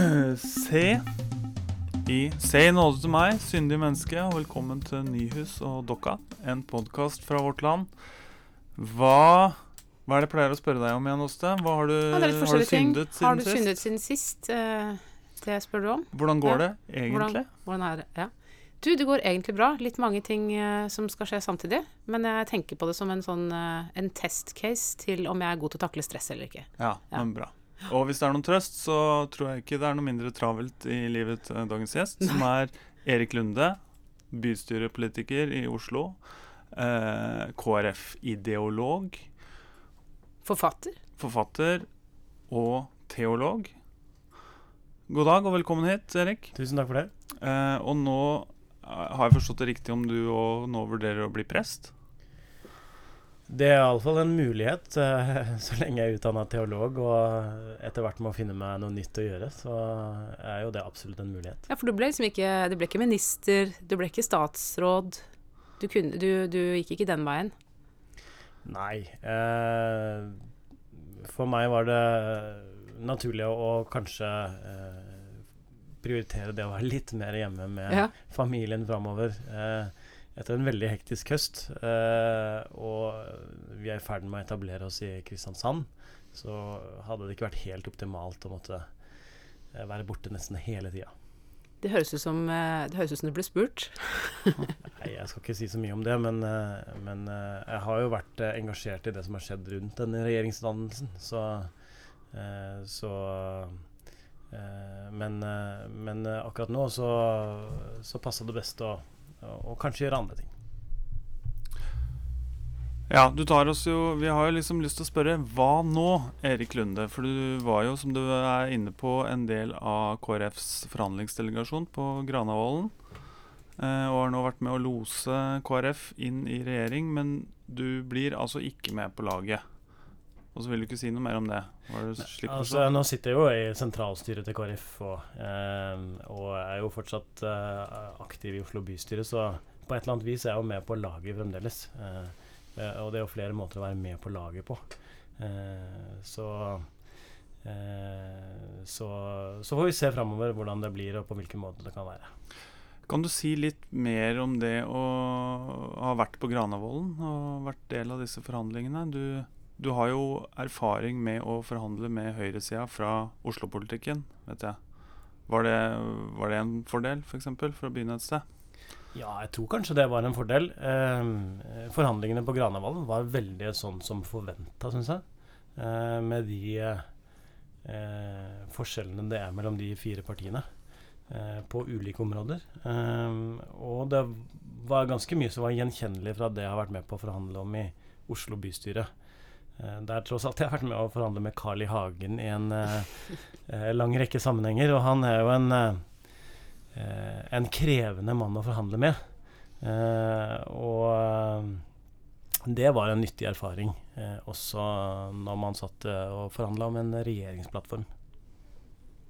Se i Se i nåde til meg, syndig menneske, og velkommen til Nyhus og Dokka, en podkast fra vårt land. Hva, hva er det jeg pleier å spørre deg om igjen, Åste? Hva har du, Ja, har du syndet siden Har du sist? syndet siden sist? Eh, det spør du om. Hvordan går Ja. det egentlig? Hvordan, hvordan er det? Ja. Du, det går egentlig bra. Litt mange ting uh, som skal skje samtidig. Men jeg tenker på det som en sånn uh, en testcase til om jeg er god til å takle stress eller ikke. Ja, Ja. men bra. Og hvis det er noen trøst, så tror jeg ikke det er noe mindre travelt i livet til dagens gjest, som er Erik Lunde, bystyrepolitiker i Oslo, eh, KrF-ideolog, Forfatter. forfatter og teolog. God dag og velkommen hit, Erik. Tusen takk for det. Eh, og nå eh, har jeg forstått det riktig om du òg nå vurderer å bli prest? Det er iallfall en mulighet, så lenge jeg er utdanna teolog og etter hvert må finne meg noe nytt å gjøre, så er jo det absolutt en mulighet. Ja, for du ble liksom ikke Du ble ikke minister, du ble ikke statsråd. Du, kunne, du, du gikk ikke den veien. Nei. Eh, for meg var det naturlig å, å kanskje eh, prioritere det å være litt mer hjemme med Ja. familien framover. Eh, etter en veldig hektisk høst, eh, og vi er i ferd med å etablere oss i Kristiansand, så hadde det ikke vært helt optimalt å måtte eh, være borte nesten hele tida. Det høres ut som, eh, det høres ut som du ble spurt. Nei, jeg skal ikke si så mye om det, men, men jeg har jo vært engasjert i det som har skjedd rundt denne regjeringsdannelsen, så, så Men, men akkurat nå så, så passa det best å, å kanskje gjøre andre ting. Ja, du tar oss jo Vi har jo liksom lyst til å spørre hva nå, Erik Lunde? For du var jo, som du er inne på, en del av KrFs forhandlingsdelegasjon på Granavolden. Eh, og har nå vært med å lose KrF inn i regjering, men du blir altså ikke med på laget. Og så vil du ikke si noe mer om det? Det Altså, nå sitter jeg jo i sentralstyret til KrF og, eh, og er jo fortsatt eh, aktiv i Oslo bystyre, så på et eller annet vis er jeg jo med på laget fremdeles. Eh, eh, og det er jo flere måter å være med på laget på. Eh, så, eh, så Så får vi se framover hvordan det blir, og på hvilken måte det kan være. Kan du si litt mer om det å ha vært på Granavolden og vært del av disse forhandlingene? Du, du har jo erfaring med å forhandle med høyresida fra Oslo-politikken, vet jeg. Var det, var det en fordel, f.eks., for, eksempel, for å begynne et sted? Ja, jeg tror kanskje det var en fordel. Eh, forhandlingene på Granavolden var veldig sånn som forventa, syns jeg. Eh, med de eh, forskjellene det er mellom de fire partiene eh, på ulike områder. Eh, og det var ganske mye som var gjenkjennelig fra det jeg har vært med på å forhandle om i Oslo bystyre. Eh, der tross alt jeg har vært med å forhandle med Carl I. Hagen i en eh, eh, lang rekke sammenhenger, og han er jo en en krevende mann å forhandle med. Og det var en nyttig erfaring, også når man satt og forhandla om en regjeringsplattform.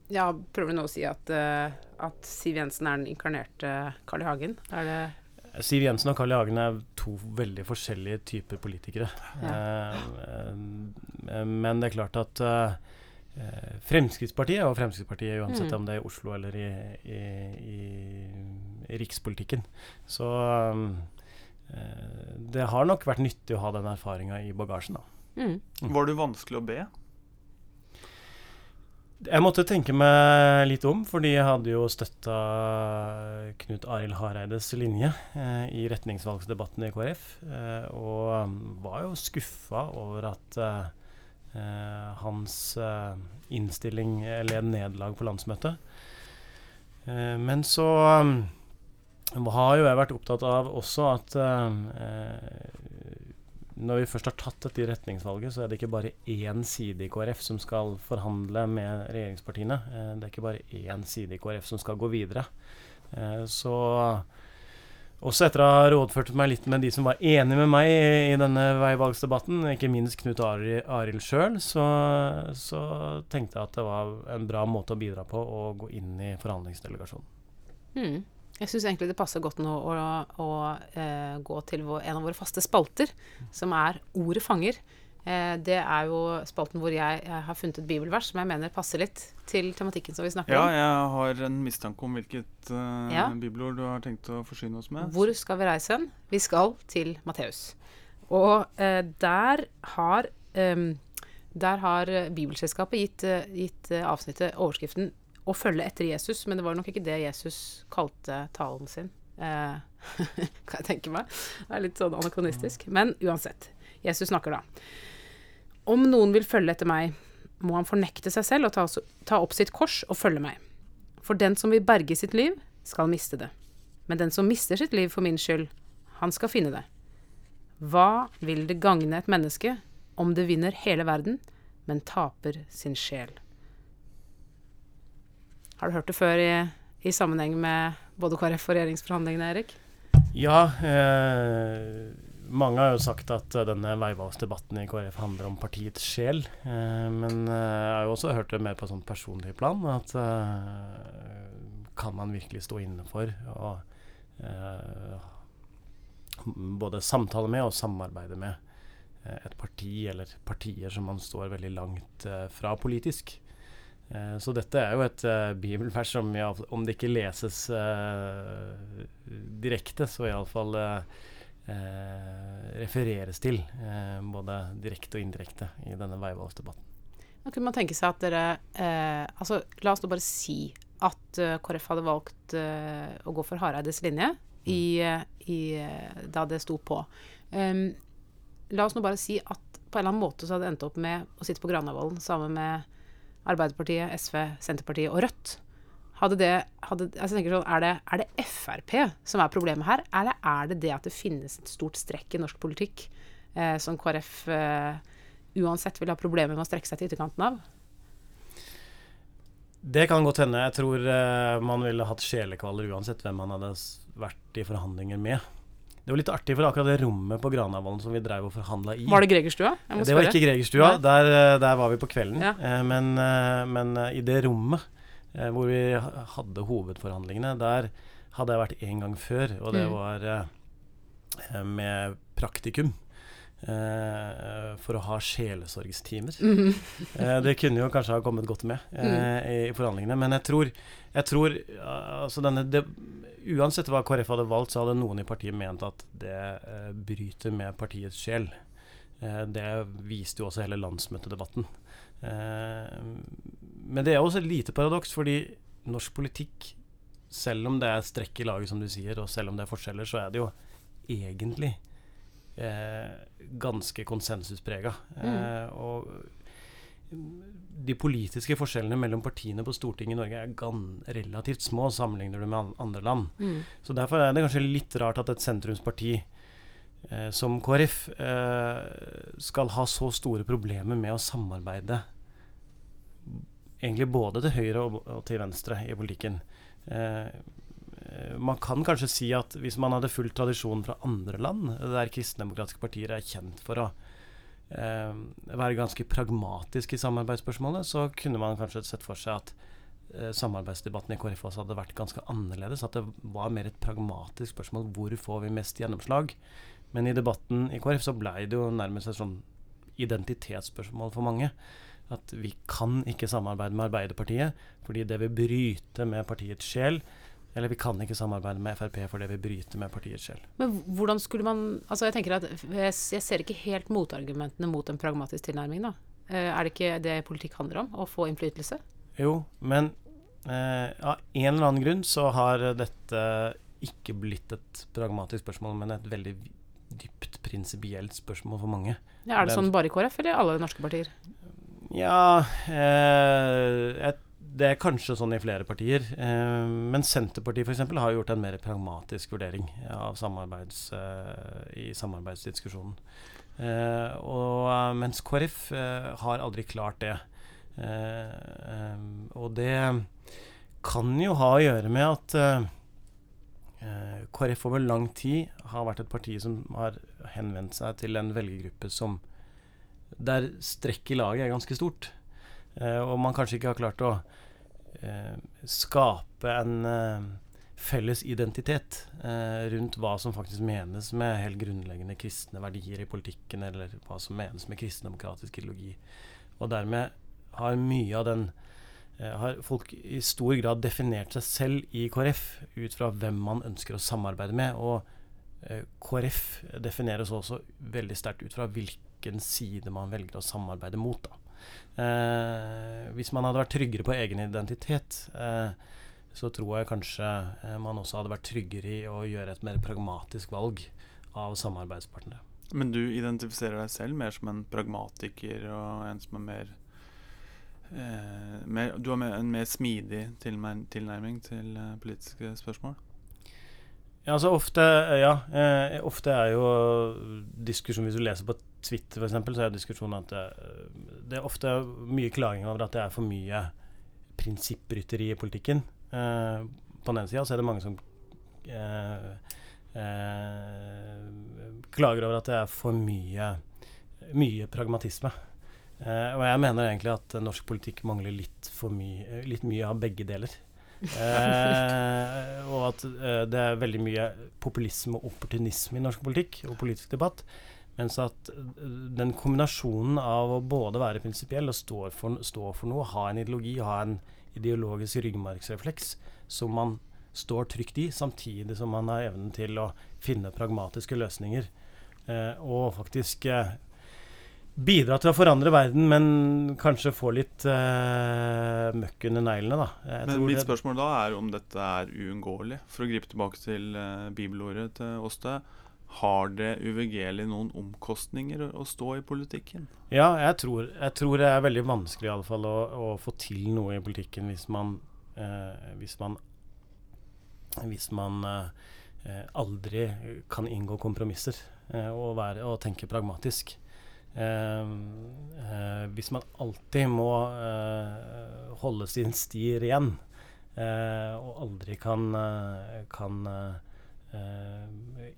Ja, prøver du nå å si at, at Siv Jensen er den inkarnerte Carl I. Hagen? Er det Siv Jensen og Carl I. Hagen er to veldig forskjellige typer politikere. Ja. Eh, eh, men det er klart at eh, eh, Fremskrittspartiet og Fremskrittspartiet uansett Mm. om det er i Oslo eller i, i, i, i rikspolitikken. Så eh, det har nok vært nyttig å ha den erfaringa i bagasjen, da. mm. Var du vanskelig å be? Jeg måtte tenke meg litt om, fordi jeg hadde jo støtta Knut Arild Hareides linje eh, i retningsvalgsdebatten i KrF, eh, og um, var jo skuffa over at eh, hans eh, innstilling led nederlag på landsmøtet. Eh, men så um, har jo jeg vært opptatt av også at eh, når vi først har tatt dette i retningsvalget, så er det ikke bare én side i KrF som skal forhandle med regjeringspartiene. Eh, Det er ikke bare én side i KrF som skal gå videre. Eh, Så også etter å ha rådført meg litt med de som var enige med meg i, denne veivalgsdebatten, ikke minst Knut Ari- Arild sjøl, så, så tenkte jeg at det var en bra måte å bidra på å gå inn i forhandlingsdelegasjonen. Mm. Jeg syns egentlig det passer godt nå å, å å gå til vår, en av våre faste spalter, som er Ordet fanger. Eh, det er jo spalten hvor jeg, jeg har funnet et bibelvers som jeg mener passer litt til tematikken som vi snakker Ja, om. jeg har en mistanke om hvilket eh, Ja. bibelord du har tenkt å forsyne oss med. Hvor skal vi reise hen? Vi skal til Matteus. Og eh, der har em, der har eh, Bibelselskapet gitt, eh, gitt eh, avsnittet overskriften 'Å følge etter Jesus', men det var nok ikke det Jesus kalte talen sin. Eh, kan jeg tenke meg. Det er litt sånn anakronistisk. Men uansett. Jesus snakker da. Om noen vil følge etter meg, må han fornekte seg selv og ta, ta opp sitt kors og følge meg. For den som vil berge sitt liv, skal miste det. Men den som mister sitt liv for min skyld, han skal finne det. Hva vil det gagne et menneske om det vinner hele verden, men taper sin sjel? Har du hørt det før i, i sammenheng med både KrF og regjeringsforhandlingene, Erik? Ja, eh, mange har jo sagt at eh, denne veivalgsdebatten i KrF handler om partiets sjel. Eh, men eh, jeg har jo også hørt det mer på sånn personlig plan. At eh, kan man virkelig stå inne for å eh, både samtale med og samarbeide med et parti eller partier som man står veldig langt fra politisk. Eh, Så dette er jo et uh, bibelvers som i om det ikke leses uh, direkte, så iallfall uh, refereres til. Uh, både direkte og indirekte i denne veivalgsdebatten. Da kunne man tenke seg at dere Altså, la oss nå bare si at KrF hadde valgt å gå for Hareides linje i, eh, i, da det sto på. Um, la oss nå bare si at på en eller annen måte så hadde det endt opp med å sitte på Granavolden sammen med Arbeiderpartiet, SV, Senterpartiet og Rødt. Hadde det, hadde, altså jeg tenker sånn, er, det, er det Frp som er problemet her, eller er det det at det finnes et stort strekk i norsk politikk eh, som KrF eh, uansett vil ha problemer med å strekke seg til ytterkanten av? Det kan godt hende. Jeg tror eh, man ville hatt sjelekvaler uansett hvem man hadde vært i forhandlinger med. Det var litt artig, for akkurat det rommet på Granavolden som vi drev og forhandla i Var det Gregerstua? Det var ikke Gregerstua. Der, eh, der var vi på kvelden. Ja. Eh, Men, eh, men i det rommet hvor vi hadde hovedforhandlingene, der hadde jeg vært en gang før, og det Mm. var med praktikum. Eh, for å ha sjelesorgstimer. Mhm. Eh, det kunne jo kanskje ha kommet godt med eh, i, i forhandlingene, men jeg tror, jeg tror altså denne, det, Uansett hva KrF hadde valgt, så hadde noen i partiet ment at det eh, bryter med partiets sjel. Eh, det viste jo også hele landsmøtedebatten. Eh, men det er også et lite paradoks, fordi norsk politikk, selv om det er strekk i laget, som du sier, og selv om det er forskjeller, så er det jo egentlig ganske konsensusprega. Eh, og de politiske forskjellene mellom partiene på Stortinget i Norge er relativt små sammenligner du med andre land. Mm. Så derfor er det kanskje litt rart at et sentrumsparti eh, som KrF eh, skal ha så store problemer med å samarbeide egentlig både til høyre og, og til venstre i politikken. Eh, eh, man kan kanskje si at hvis man hadde fulgt tradisjonen fra andre land, der kristendemokratiske partier er kjent for å eh, være ganske pragmatiske i samarbeidsspørsmålet, så kunne man kanskje sett for seg at eh, samarbeidsdebatten i KrF også hadde vært ganske annerledes. At det var mer et pragmatisk spørsmål hvor får vi mest gjennomslag. Men i debatten i KrF så blei det jo nærmest et sånn identitetsspørsmål for mange. At vi kan ikke samarbeide med Arbeiderpartiet fordi det vil bryte med partiets sjel. Eller vi kan ikke samarbeide med Frp for det bryter bryte med partiets sjel. Men hvordan skulle man Altså, jeg tenker at jeg, jeg ser ikke helt motargumentene mot en pragmatisk tilnærming, da. Eh, er det ikke det politikk handler om? Å få innflytelse? Jo, men eh, av en eller annen grunn så har dette ikke blitt et pragmatisk spørsmål, men et veldig dypt prinsipielt spørsmål for mange. Ja, er det Den- sånn bare i KrF, eller alle norske partier? Ja eh, et, Det er kanskje sånn i flere partier. Eh, men Senterpartiet f.eks. har gjort en mer pragmatisk vurdering av samarbeids, eh, i samarbeidsdiskusjonen. Eh, og, mens KrF har aldri klart det. Og det kan jo ha å gjøre med at KrF over lang tid har vært et parti som har henvendt seg til en velgergruppe som der strekk i laget er ganske stort. Og man kanskje ikke har klart å skape en eh, felles identitet eh, rundt hva som faktisk menes med helt grunnleggende kristne verdier i politikken, eller hva som menes med kristendemokratisk ideologi. Og dermed har mye av den eh, har folk i stor grad definert seg selv i KrF ut fra hvem man ønsker å samarbeide med. Og eh, KrF defineres også veldig sterkt ut fra hvilken side man velger å samarbeide mot. Da. Eh, hvis man hadde vært tryggere på egen identitet, eh, så tror jeg kanskje eh, man også hadde vært tryggere i å gjøre et mer pragmatisk valg av samarbeidspartnere. Men du identifiserer deg selv mer som en pragmatiker og en som er mer, eh, mer Du har mer, en mer smidig tilnærming til eh, politiske spørsmål? Ja, altså ofte Ja. Eh, ofte er jo diskusjon Hvis du leser på Twitter f.eks., så er diskusjonen at det, det, er ofte mye klaging over at det er for mye prinsipprytteri i politikken. Eh, på den ene sida så er det mange som eh, eh, klager over at det er for mye, mye pragmatisme. Uh, og jeg mener egentlig at norsk politikk mangler litt, for mye, litt mye av begge deler. Uh, og at det er veldig mye populisme og opportunisme i norsk politikk og politisk debatt. Mens at den kombinasjonen av å både være prinsipiell og stå for, stå for noe, ha en ideologi, ha en ideologisk ryggmargsrefleks som man står trygt i, samtidig som man har evnen til å finne pragmatiske løsninger. Eh, og faktisk eh, bidra til å forandre verden, men kanskje få litt eh, møkk under neglene, da. Men mitt spørsmål da er om dette er uunngåelig. For å gripe tilbake til eh, bibelordet til Åste. Har det uvegerlig noen omkostninger å, stå i politikken? Ja, jeg tror, jeg tror det er veldig vanskelig i alle fall å, å få til noe i politikken hvis man, eh, hvis man, hvis man eh, aldri kan inngå kompromisser eh, og, være, og, tenke pragmatisk. Eh, eh, hvis man alltid må eh, holde sin sti ren og aldri kan, kan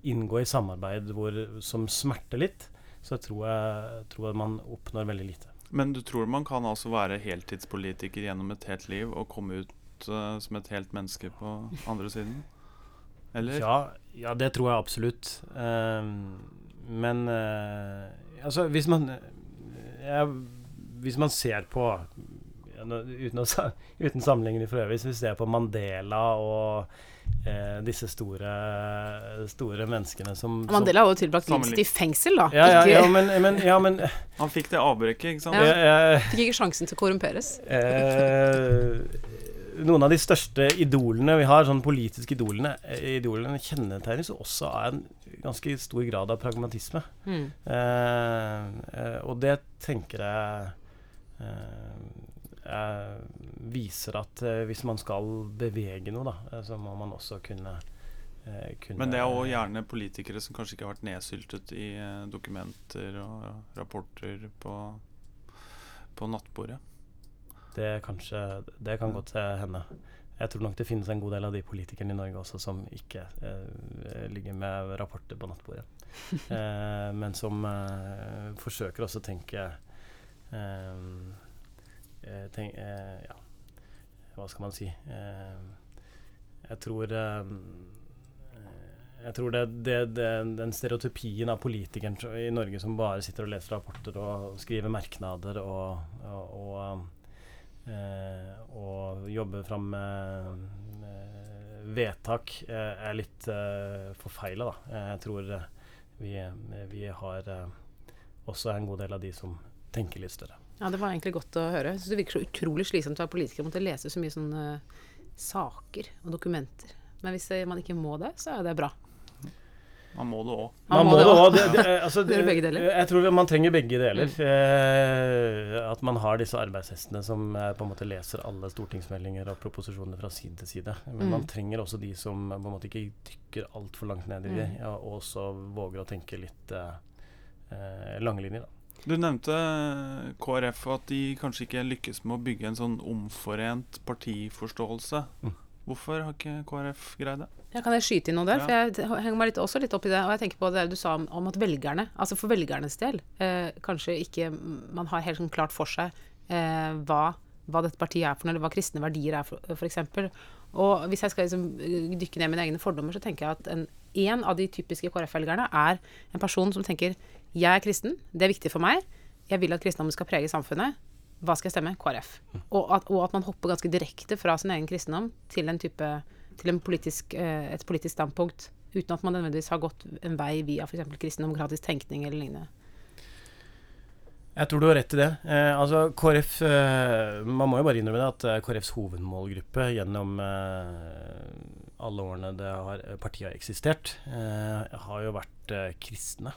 inngå i samarbeid hvor, som smerter litt, så tror jeg, tror jeg man oppnår veldig lite. Men du tror man kan altså være heltidspolitiker gjennom et helt liv og komme ut uh, som et helt menneske på andre siden? Eller? Ja, ja det tror jeg absolutt. Uh, men uh, altså, hvis man Hvis man ser på uten, å, uten sammenligning for øvrig, hvis vi ser på Mandela og eh, disse store, store menneskene som Mandela har jo tilbrakt livet sitt i fengsel, da. Ja, ja, ja, men, men, ja, men, Han fikk det avbrekket, ikke sant? Ja. Fikk ikke sjansen til å korrumperes. Eh, noen av de største idolene vi har, sånn politiske idolene, idolene kjennetegnes også av en ganske stor grad av pragmatisme. Mm. Eh, eh, og det tenker jeg eh, viser at eh, hvis man skal bevege noe, da, eh, så må man også kunne, eh, kunne Men det er òg gjerne politikere som kanskje ikke har vært nedsyltet i eh, dokumenter og rapporter på, på nattbordet? Det, kanskje, det kan godt hende. Jeg tror nok det finnes en god del av de politikerne i Norge også som ikke eh, ligger med rapporter på nattbordet. eh, men som eh, forsøker også å tenke eh, Eh, tenk, eh, Ja, hva skal man si? Eh, jeg tror jeg tror det, det, det, den stereotypien av politikeren i Norge som bare sitter og leser rapporter og skriver merknader og, og, og, og jobber fram med vedtak, er litt eh, forfeila. Jeg tror vi, vi har også en god del av de som tenker litt større. Ja, det var egentlig godt å høre. Jeg synes Det virker så utrolig slitsomt å være politiker og måtte lese så mye sånne saker og dokumenter. Men hvis man ikke må det, så er det bra. Man må det òg. Man, må det òg. Altså, jeg tror man trenger begge deler. Mm. Eh, at man har disse arbeidshestene som eh, på en måte leser alle stortingsmeldinger og proposisjoner fra side til side. Men mm. man trenger også de som på en måte ikke dykker altfor langt ned i det, mm. og også våger å tenke litt eh, eh lange linjer. da. Du nevnte KrF og at de kanskje ikke lykkes med å bygge en sånn omforent partiforståelse. Mm. Hvorfor har ikke KrF greid det? Ja, kan jeg skyte inn noe der? Ja. For jeg henger meg litt, også litt opp i det. Og jeg tenker på det du sa om, om at velgerne, altså for velgernes del, eh, kanskje ikke man har helt sånn klart for seg eh, hva, hva, dette partiet er for noe, eller hva kristne verdier er, for, eksempel. Og hvis jeg skal liksom eh, dykke ned mine egne fordommer, så tenker jeg at en, en av de typiske KrF-velgerne er en person som tenker jeg er kristen, det er viktig for meg, jeg vil at kristendommen skal prege samfunnet. Hva skal jeg stemme? KrF. Og at, og at man hopper ganske direkte fra sin egen kristendom til, en type, til politisk, eh, et politisk standpunkt, uten at man nødvendigvis har gått en vei via f.eks. kristendemokratisk tenkning eller lignende. Jeg tror du har rett i det. Eh, altså KrF eh, Man må jo bare innrømme det at eh, KrFs hovedmålgruppe gjennom eh, alle årene det har, partiet har eksistert, har jo vært kristne.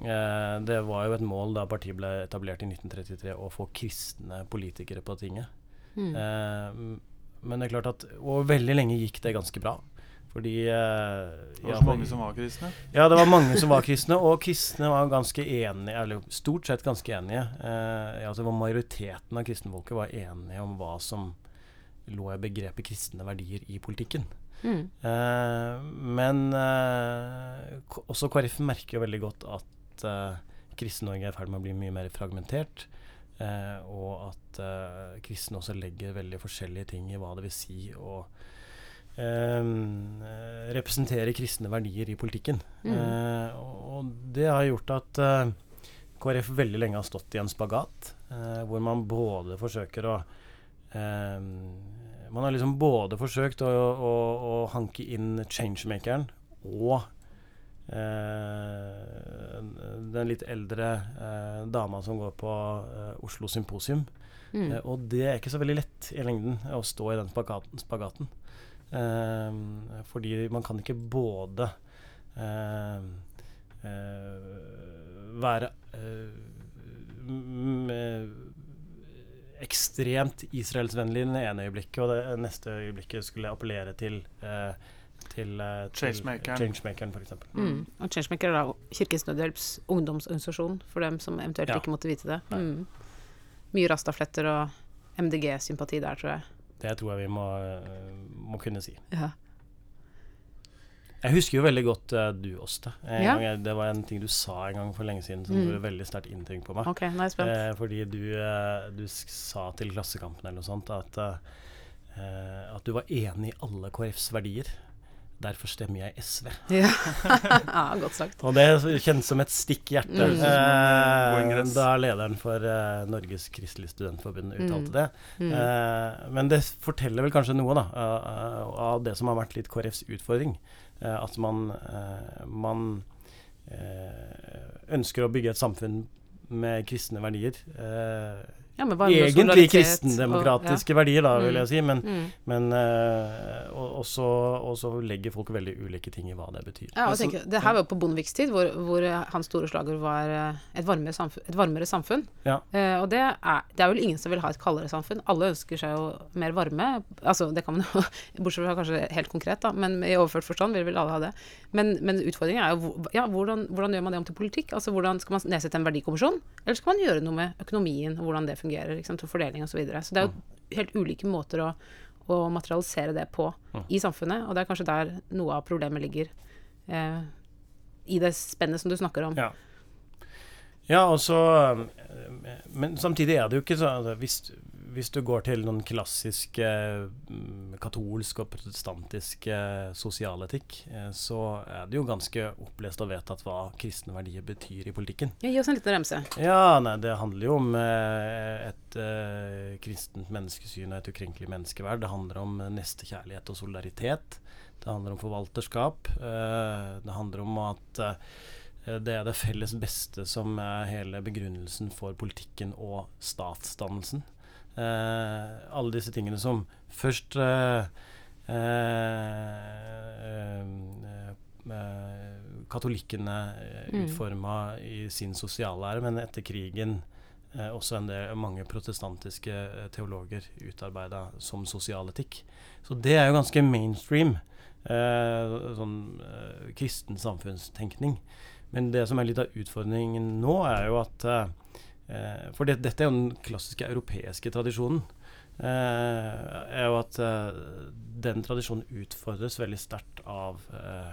Det var jo et mål da partiet ble etablert i 1933 å få kristne politikere på tinget. Mm. men det er klart at Og veldig lenge gikk det ganske bra. Fordi eh, Det var ja, mange som var kristne. Ja, det var mange som var kristne, og kristne var ganske enige, eller stort sett ganske enige. Eh, altså Majoriteten av kristenfolket var enige om hva som lå i begrepet kristne verdier i politikken. Mm. Eh, men eh, også KrF merker jo veldig godt at eh, Kristen-Norge er i ferd med å bli mye mer fragmentert. Uh, og at uh, kristne også legger veldig forskjellige ting i hva det vil si å uh, representere kristne verdier i politikken. Mm. Og, det har gjort at KrF veldig lenge har stått i en spagat, hvor man både forsøker å Man har liksom både forsøkt å, å, å hanke inn changemakeren og den litt eldre eh, dama som går på eh, Oslo Symposium. Mm. Eh, og det er ikke så veldig lett i lengden å stå i den spagaten. spagaten. Eh, fordi man kan ikke både eh, eh, være eh, ekstremt israelsvennlig i det ene øyeblikket, og det neste øyeblikket skulle appellere til eh, til, eh, til Changemakeren. Changemakeren, eksempel. Mm. Og Changemaker er da Kirkens Nødhjelps ungdomsorganisasjon, for dem som eventuelt Ja. ikke måtte vite det. Mm. Mye rastafletter og MDG-sympati der, tror jeg. Det tror jeg vi må, eh, må kunne si. Ja. Jeg husker jo veldig godt uh, du, Åste. Ja. Det var en ting du sa en gang for lenge siden som Mm. gjorde veldig sterkt inntrykk på meg. OK, nå er jeg spent. Eh, fordi du, eh, du sa til Klassekampen eller noe sånt at, eh, at du var enig i alle KrFs verdier. Derfor stemmer jeg SV. Ja. ja, godt sagt. Og det kjennes som et stikk i hjertet. Mm. Eh, da lederen for eh, Norges Kristelige Studentforbund uttalte Mm. det. Mm. Eh, men det forteller vel kanskje noe da, av- av det som har vært litt KrFs utfordring. Eh, at man, eh, man eh, ønsker å bygge et samfunn med kristne verdier. Eh, Ja, men kristendemokratiske og egentlig kristendemokratiske verdier, da, vil Mm. jeg si. Men, Mm. men uh, og, og, så, legger folk veldig ulike ting i hva det betyr. Ja, og Altså, tenker, det her var jo på Bondeviks tid, hvor, hvor eh, hans store slager var eh, et varmere samfunn. Et varmere samfunn. Ja. Uh, og det er, det er vel ingen som vil ha et kaldere samfunn. Alle ønsker seg jo mer varme. Altså, det kan man jo, bortsett fra kanskje helt konkret, da, men i overført forstand vil vel alle ha det. Men, men utfordringen er jo ja, hvordan, hvordan gjør man det om til politikk? Altså, hvordan Skal man nedsette en verdikommisjon, eller skal man gjøre noe med økonomien og hvordan det fungerer, ikke sant, og fordeling osv. Så, videre. så det er jo helt ulike måter å, å materialisere det på i samfunnet, og det er kanskje der noe av problemet ligger. Eh, I det spennet som du snakker om. Ja. Ja, og så eh, Men samtidig er det jo ikke sånn altså, hvis, hvis du går til noen klassisk mm, katolsk og protestantisk eh, sosialetikk, eh, så er det jo ganske opplest og vedtatt hva kristne verdier betyr i politikken. Ja, gi oss en liten remse. Ja, nei, det handler jo om eh, et kristent menneskesyn og et ukrenkelig menneskeverd. Det handler om nestekjærlighet og solidaritet. Det handler om forvalterskap. Det handler om at det er det felles beste som er hele begrunnelsen for politikken og statsdannelsen. Eh, alle disse tingene som først eh, eh, katolikkene utforma Mm. i sin sosiallære, men etter krigen eh, også en del, mange protestantiske eh, teologer utarbeida som sosialetikk. Så det er jo ganske mainstream eh, sånn kristen samfunnstenkning. Men det som er litt av utfordringen nå, er jo at For det, dette er jo den klassiske europeiske tradisjonen. eh, er jo at eh, den tradisjonen utfordres veldig sterkt av eh,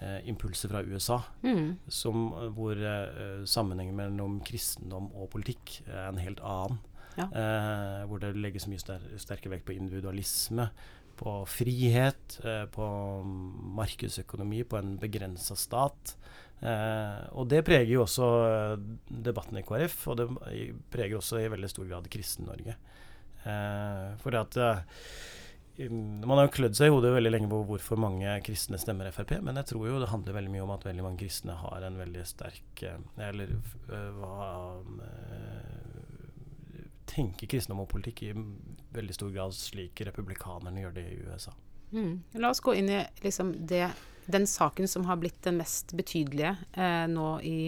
eh, impulser fra USA, Mm. som, hvor eh, sammenhengen mellom kristendom og politikk er en helt annen. Ja. Eh, hvor det legges mye ster sterkere vekt på individualisme, på frihet, eh, på markedsøkonomi, på en begrensa stat. Eh, og det preger jo også eh, debatten i KrF, og det preger også i veldig stor grad Kristen-Norge. Eh, for at man har jo klødd seg i hodet veldig lenge på hvorfor mange kristne stemmer Frp, men jeg tror jo det handler veldig mye om at veldig mange kristne har en veldig sterk Eller hva tenker kristendom og politikk i veldig stor grad slik republikanerne gjør det i USA. Mm. La oss gå inn i liksom det den saken som har blitt den mest betydelige eh, nå i,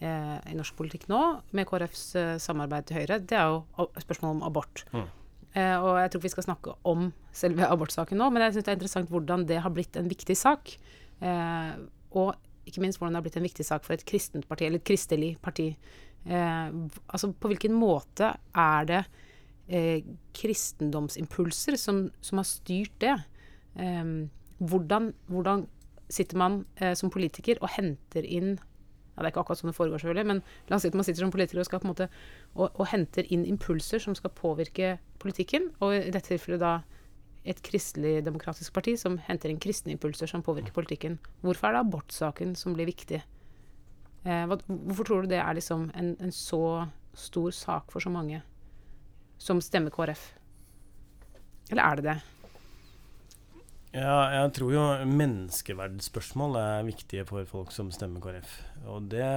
eh, i, norsk politikk nå, med KrFs eh, samarbeid til Høyre, det er jo spørsmålet om abort. Mm. Eh, og jeg tror ikke vi skal snakke om selve abortsaken nå, men jeg syns det er interessant hvordan det har blitt en viktig sak. Eh, og ikke minst hvordan det har blitt en viktig sak for et kristent parti, eller et kristelig parti. Eh, altså på hvilken måte er det kristendomsimpulser som, som, har styrt det? hvordan, hvordan sitter man eh, som politiker og henter inn ja, Det er ikke akkurat sånn det foregår, selvfølgelig, men la oss si at man sitter som politiker og, skal på en måte, og, og henter inn impulser som skal påvirke politikken. Og i dette tilfellet da et kristelig-demokratisk parti som henter inn kristne impulser som påvirker politikken. Hvorfor er det abortsaken som blir viktig? Eh, hva, hvorfor tror du det er liksom en, en, så stor sak for så mange som stemmer KrF? Eller er det det? Ja, jeg tror jo menneskeverdsspørsmål er viktige for folk som stemmer KrF. Og det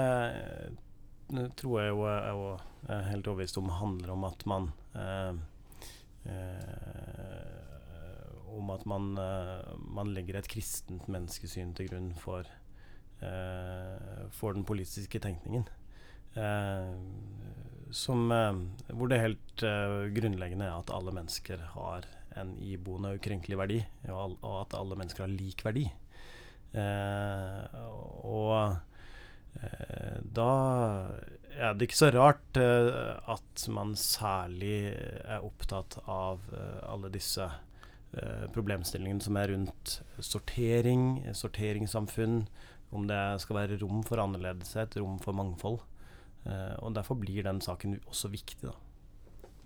tror jeg jo er, er helt overbevist om handler om at man eh, eh, Om at man, eh, man, legger et kristent menneskesyn til grunn for, eh, for den politiske tenkningen. Eh, som, eh, hvor det helt grunnleggende er at alle mennesker har en iboende og ukrenkelig verdi, og, og, at alle mennesker har lik verdi. Eh, og eh, da er det ikke så rart eh, at man særlig er opptatt av eh, alle disse eh, problemstillingene som er rundt sortering, sorteringssamfunn, om det skal være rom for annerledeshet, rom for mangfold. Eh, og Derfor blir den saken også viktig. da.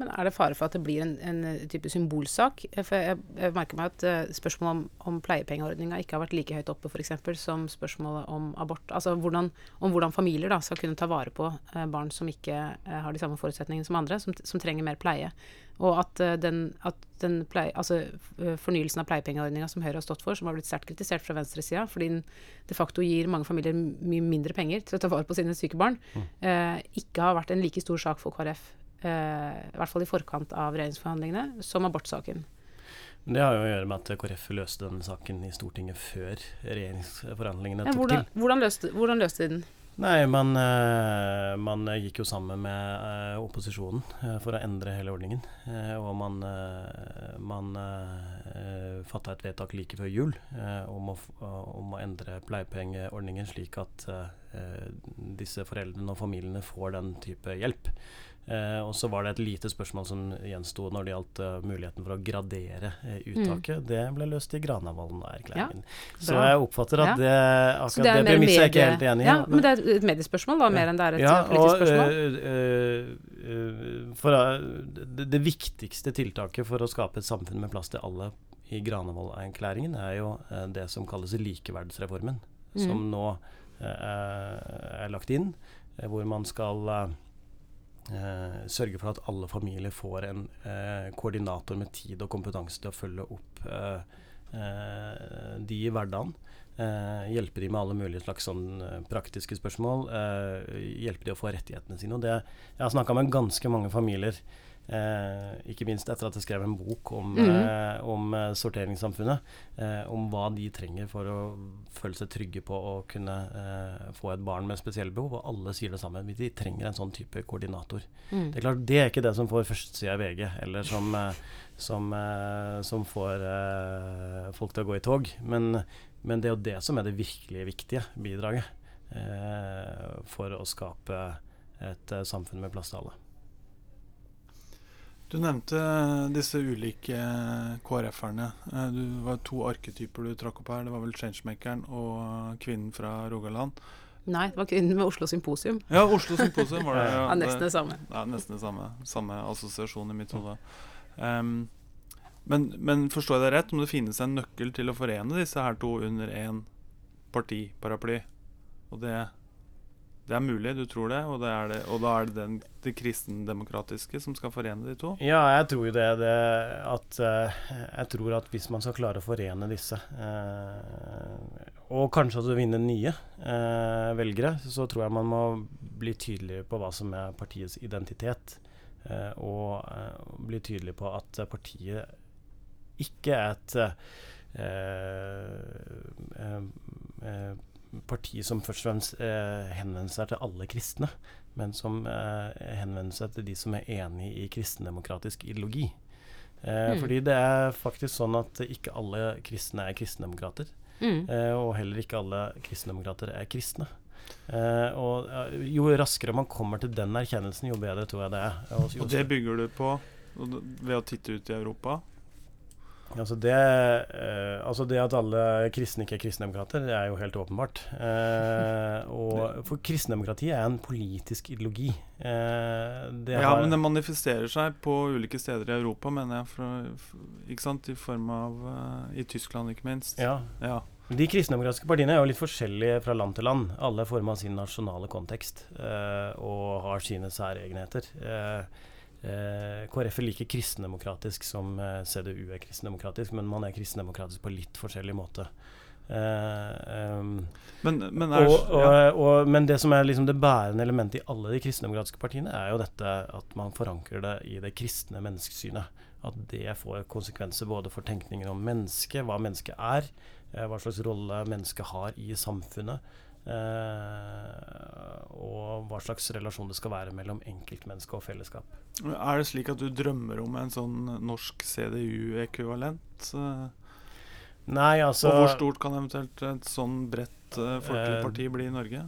Men er det fare for at det blir en, en type symbolsak? For jeg, jeg, merker meg at uh, spørsmålet om, om pleiepengeordninga ikke har vært like høyt oppe f.eks. som spørsmålet om abort. Altså hvordan, om hvordan familier da, skal kunne ta vare på uh, barn som ikke uh, har de samme forutsetningene som andre, som, som trenger mer pleie. Og at den, at den pleie, altså, fornyelsen av pleiepengeordninga som Høyre har stått for, som har blitt sterkt kritisert fra venstresida, fordi den de facto gir mange familier mye mindre penger til å ta vare på sine syke barn, mm. ikke har vært en like stor sak for KrF Eh, i hvert fall i forkant av regjeringsforhandlingene, som abortsaken. Det har jo å gjøre med at KrF løste denne saken i Stortinget før regjeringsforhandlingene tok hvordan, til. Hvordan løste, hvordan løste de den? Nei, man, eh, man, gikk jo sammen med eh, opposisjonen for å endre hele ordningen. og man, man fatta et vedtak like før jul om å, om, å, endre pleiepengeordningen slik at disse foreldrene og familiene får den type hjelp. Eh, og så var det et lite spørsmål som gjensto når det gjaldt uh, muligheten for å gradere uh, uttaket. Mm. Det ble løst i Granavolden-erklæringen. Ja, så jeg oppfatter at ja. det akkurat det, det premisset er ikke helt enig i. Ja, men det er et mediespørsmål, da, mer enn det er et ja, politisk spørsmål? Uh, for, det, det, viktigste tiltaket for å skape et samfunn med plass til alle i Granavolden-erklæringen er jo det som kalles likeverdsreformen, mm. som nå er lagt inn, hvor man skal eh, sørge for at alle familier får en eh, koordinator med tid og kompetanse til å følge opp eh, eh de i hverdagen. Eh, hjelpe de med alle mulige slags sånn, eh, praktiske spørsmål. hjelpe de å få rettighetene sine. Det, jeg har snakka med ganske mange familier Eh, ikke minst etter at jeg skrev en bok om, mm. eh, om eh, sorteringssamfunnet. Eh, om hva de trenger for å føle seg trygge på å kunne eh, få et barn med spesielle behov. Og alle sier det samme. De trenger en sånn type koordinator. Mm. Det er klart, det er ikke det som får førstesida i VG, eller som, eh, som, som får folk til å gå i tog. Men, men, det er jo det som er det virkelig viktige bidraget for å skape et samfunn med plass til alle. Du nevnte disse ulike KrF-erne. Eh, det var to arketyper du trakk opp her. Det var vel changemakeren og kvinnen fra Rogaland. Nei, det var kvinnen med Oslo Symposium. Ja, Oslo Symposium var det. Ja, ja nesten det samme. Ja, nesten det samme. Samme assosiasjon i mitt hode. Um, Men, men forstår jeg deg rett, om det finnes en nøkkel til å forene disse her to under én partiparaply? Og det, det er mulig, du tror det? Og, det er det, og da er det den, det kristendemokratiske som skal forene de to? Ja, jeg tror jo det. det at, uh, jeg tror at hvis man skal klare å forene disse, uh, og kanskje også vinne nye uh, velgere, så tror jeg man må bli tydeligere på hva som er partiets identitet. og bli tydelig på at partiet ikke er et parti som først og fremst eh, henvender seg til alle kristne, men som eh, henvender seg til de som er enig i kristendemokratisk ideologi. Eh, mm. Fordi det er faktisk sånn at ikke alle kristne er kristendemokrater. Mm. Eh, og heller ikke alle kristendemokrater er kristne. Eh, og jo raskere man kommer til den erkjennelsen, jo bedre tror jeg det er. Og, og det bygger du på ved å titte ut i Europa? Altså det, eh, altså det, at alle kristne ikke er kristendemokrater, det er jo helt åpenbart. Eh, og for kristendemokrati er en politisk ideologi. Eh, ja, men det manifesterer seg på ulike steder i Europa, mener jeg. For, ikke sant? I form av uh, I Tyskland, ikke minst. Ja. ja. De kristendemokratiske partiene er jo litt forskjellige fra land til land. Alle er forma av sin nasjonale kontekst eh, og har sine særegenheter. Eh, Eh, KrF er like kristendemokratisk som eh, CDU er kristendemokratisk, men man er kristendemokratisk på litt forskjellig måte. Eh, um, men, men, er, og, og, ja. og, men, det som er liksom det bærende elementet i alle de kristendemokratiske partiene, er jo dette at man forankrer det i det kristne menneskesynet. At det får konsekvenser både for tenkningen om mennesket, hva mennesket er, eh, hva slags rolle mennesket har i samfunnet. Uh, og hva slags relasjon det skal være mellom enkeltmenneske og fellesskap. Er det slik at du drømmer om en sånn norsk CDU-ekvivalent? Nei, altså Og hvor stort kan eventuelt et sånn bredt uh, folkelig parti bli i Norge?